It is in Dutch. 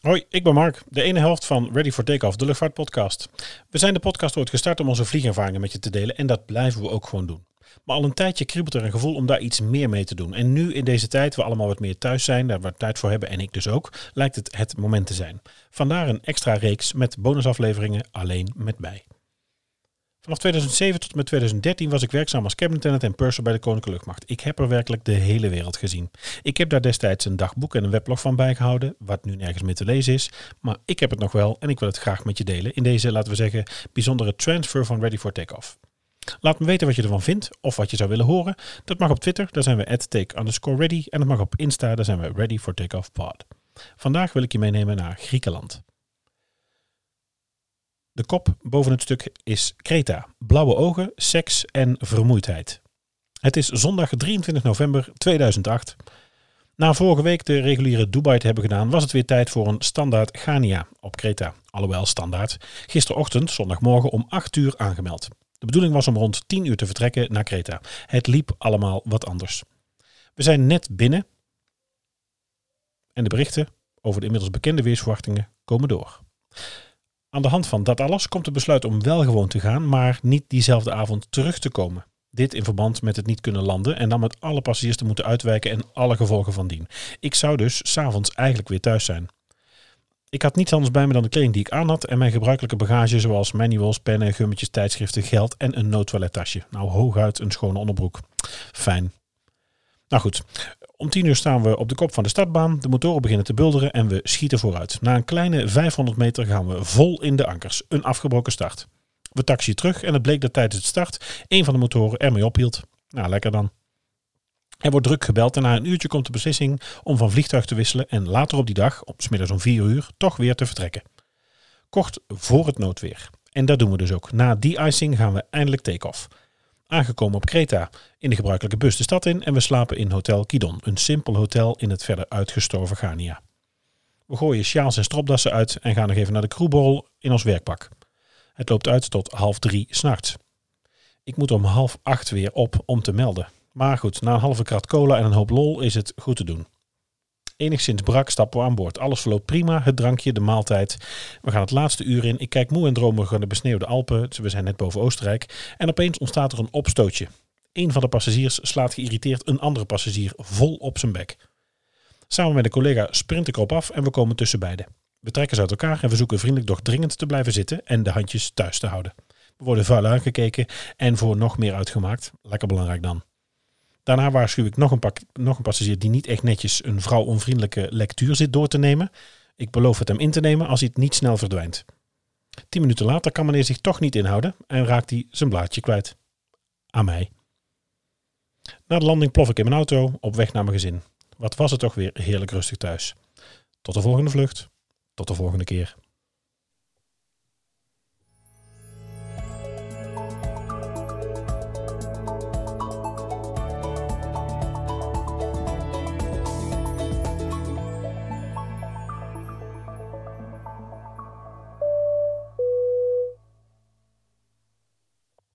Hoi, ik ben Mark, de ene helft van Ready for Takeoff, de luchtvaartpodcast. We zijn de podcast ooit gestart om onze vliegervaringen met je te delen en dat blijven we ook gewoon doen. Maar al een tijdje kriebelt er een gevoel om daar iets meer mee te doen. En nu in deze tijd, we allemaal wat meer thuis zijn, daar we tijd voor hebben en ik dus ook, lijkt het het moment te zijn. Vandaar een extra reeks met bonusafleveringen alleen met mij. Vanaf 2007 tot en met 2013 was ik werkzaam als cabin attendant en purser bij de Koninklijke Luchtmacht. Ik heb er werkelijk de hele wereld gezien. Ik heb daar destijds een dagboek en een weblog van bijgehouden, wat nu nergens meer te lezen is. Maar ik heb het nog wel en ik wil het graag met je delen in deze, laten we zeggen, bijzondere transfer van Ready for Takeoff. Laat me weten wat je ervan vindt of wat je zou willen horen. Dat mag op Twitter, daar zijn we at take underscore ready. En dat mag op Insta, daar zijn we ready for takeoff pod. Vandaag wil ik je meenemen naar Griekenland. De kop boven het stuk is Kreta. Blauwe ogen, seks en vermoeidheid. Het is zondag 23 november 2008. Na vorige week de reguliere Dubai te hebben gedaan, was het weer tijd voor een standaard Gania op Kreta. Alhoewel standaard. Gisterochtend, zondagmorgen om 8 uur aangemeld. De bedoeling was om rond 10 uur te vertrekken naar Kreta. Het liep allemaal wat anders. We zijn net binnen en de berichten over de inmiddels bekende weersverwachtingen komen door. Aan de hand van dat alles komt het besluit om wel gewoon te gaan, maar niet diezelfde avond terug te komen. Dit in verband met het niet kunnen landen en dan met alle passagiers te moeten uitwijken en alle gevolgen van dien. Ik zou dus s'avonds eigenlijk weer thuis zijn. Ik had niets anders bij me dan de kleding die ik aan had en mijn gebruikelijke bagage zoals manuals, pennen, gummetjes, tijdschriften, geld en een noodtoilettasje. Nou, hooguit een schone onderbroek. Fijn. Nou goed, om tien uur staan we op de kop van de startbaan. De motoren beginnen te bulderen en we schieten vooruit. Na een kleine 500 meter gaan we vol in de ankers. Een afgebroken start. We taxiën terug en het bleek dat tijdens de start een van de motoren ermee ophield. Nou, lekker dan. Er wordt druk gebeld en na een uurtje komt de beslissing om van vliegtuig te wisselen en later op die dag, op smiddags om 4 uur, toch weer te vertrekken. Kort voor het noodweer. En dat doen we dus ook. Na die icing gaan we eindelijk take-off. Aangekomen op Kreta in de gebruikelijke bus de stad in en we slapen in Hotel Kidon, een simpel hotel in het verder uitgestorven Ghania. We gooien sjaals en stropdassen uit en gaan nog even naar de crewborrel in ons werkpak. Het loopt uit tot half drie s'nachts. Ik moet om half acht weer op om te melden. Maar goed, na een halve krat cola en een hoop lol is het goed te doen. Enigszins brak stappen we aan boord. Alles verloopt prima. Het drankje, de maaltijd. We gaan het laatste uur in. Ik kijk moe en dromerig naar de besneeuwde Alpen. We zijn net boven Oostenrijk. En opeens ontstaat er een opstootje. Een van de passagiers slaat geïrriteerd een andere passagier vol op zijn bek. Samen met een collega sprint ik erop af en we komen tussen beiden. We trekken ze uit elkaar en we zoeken vriendelijk doch dringend te blijven zitten en de handjes thuis te houden. We worden vuil aangekeken en voor nog meer uitgemaakt. Lekker belangrijk dan. Daarna waarschuw ik nog een, pak, nog een passagier die niet echt netjes een vrouwonvriendelijke lectuur zit door te nemen. Ik beloof het hem in te nemen als hij het niet snel verdwijnt. Tien minuten later kan meneer zich toch niet inhouden en raakt hij zijn blaadje kwijt. Aan mij. Na de landing plof ik in mijn auto op weg naar mijn gezin. Wat was het toch weer heerlijk rustig thuis. Tot de volgende vlucht. Tot de volgende keer.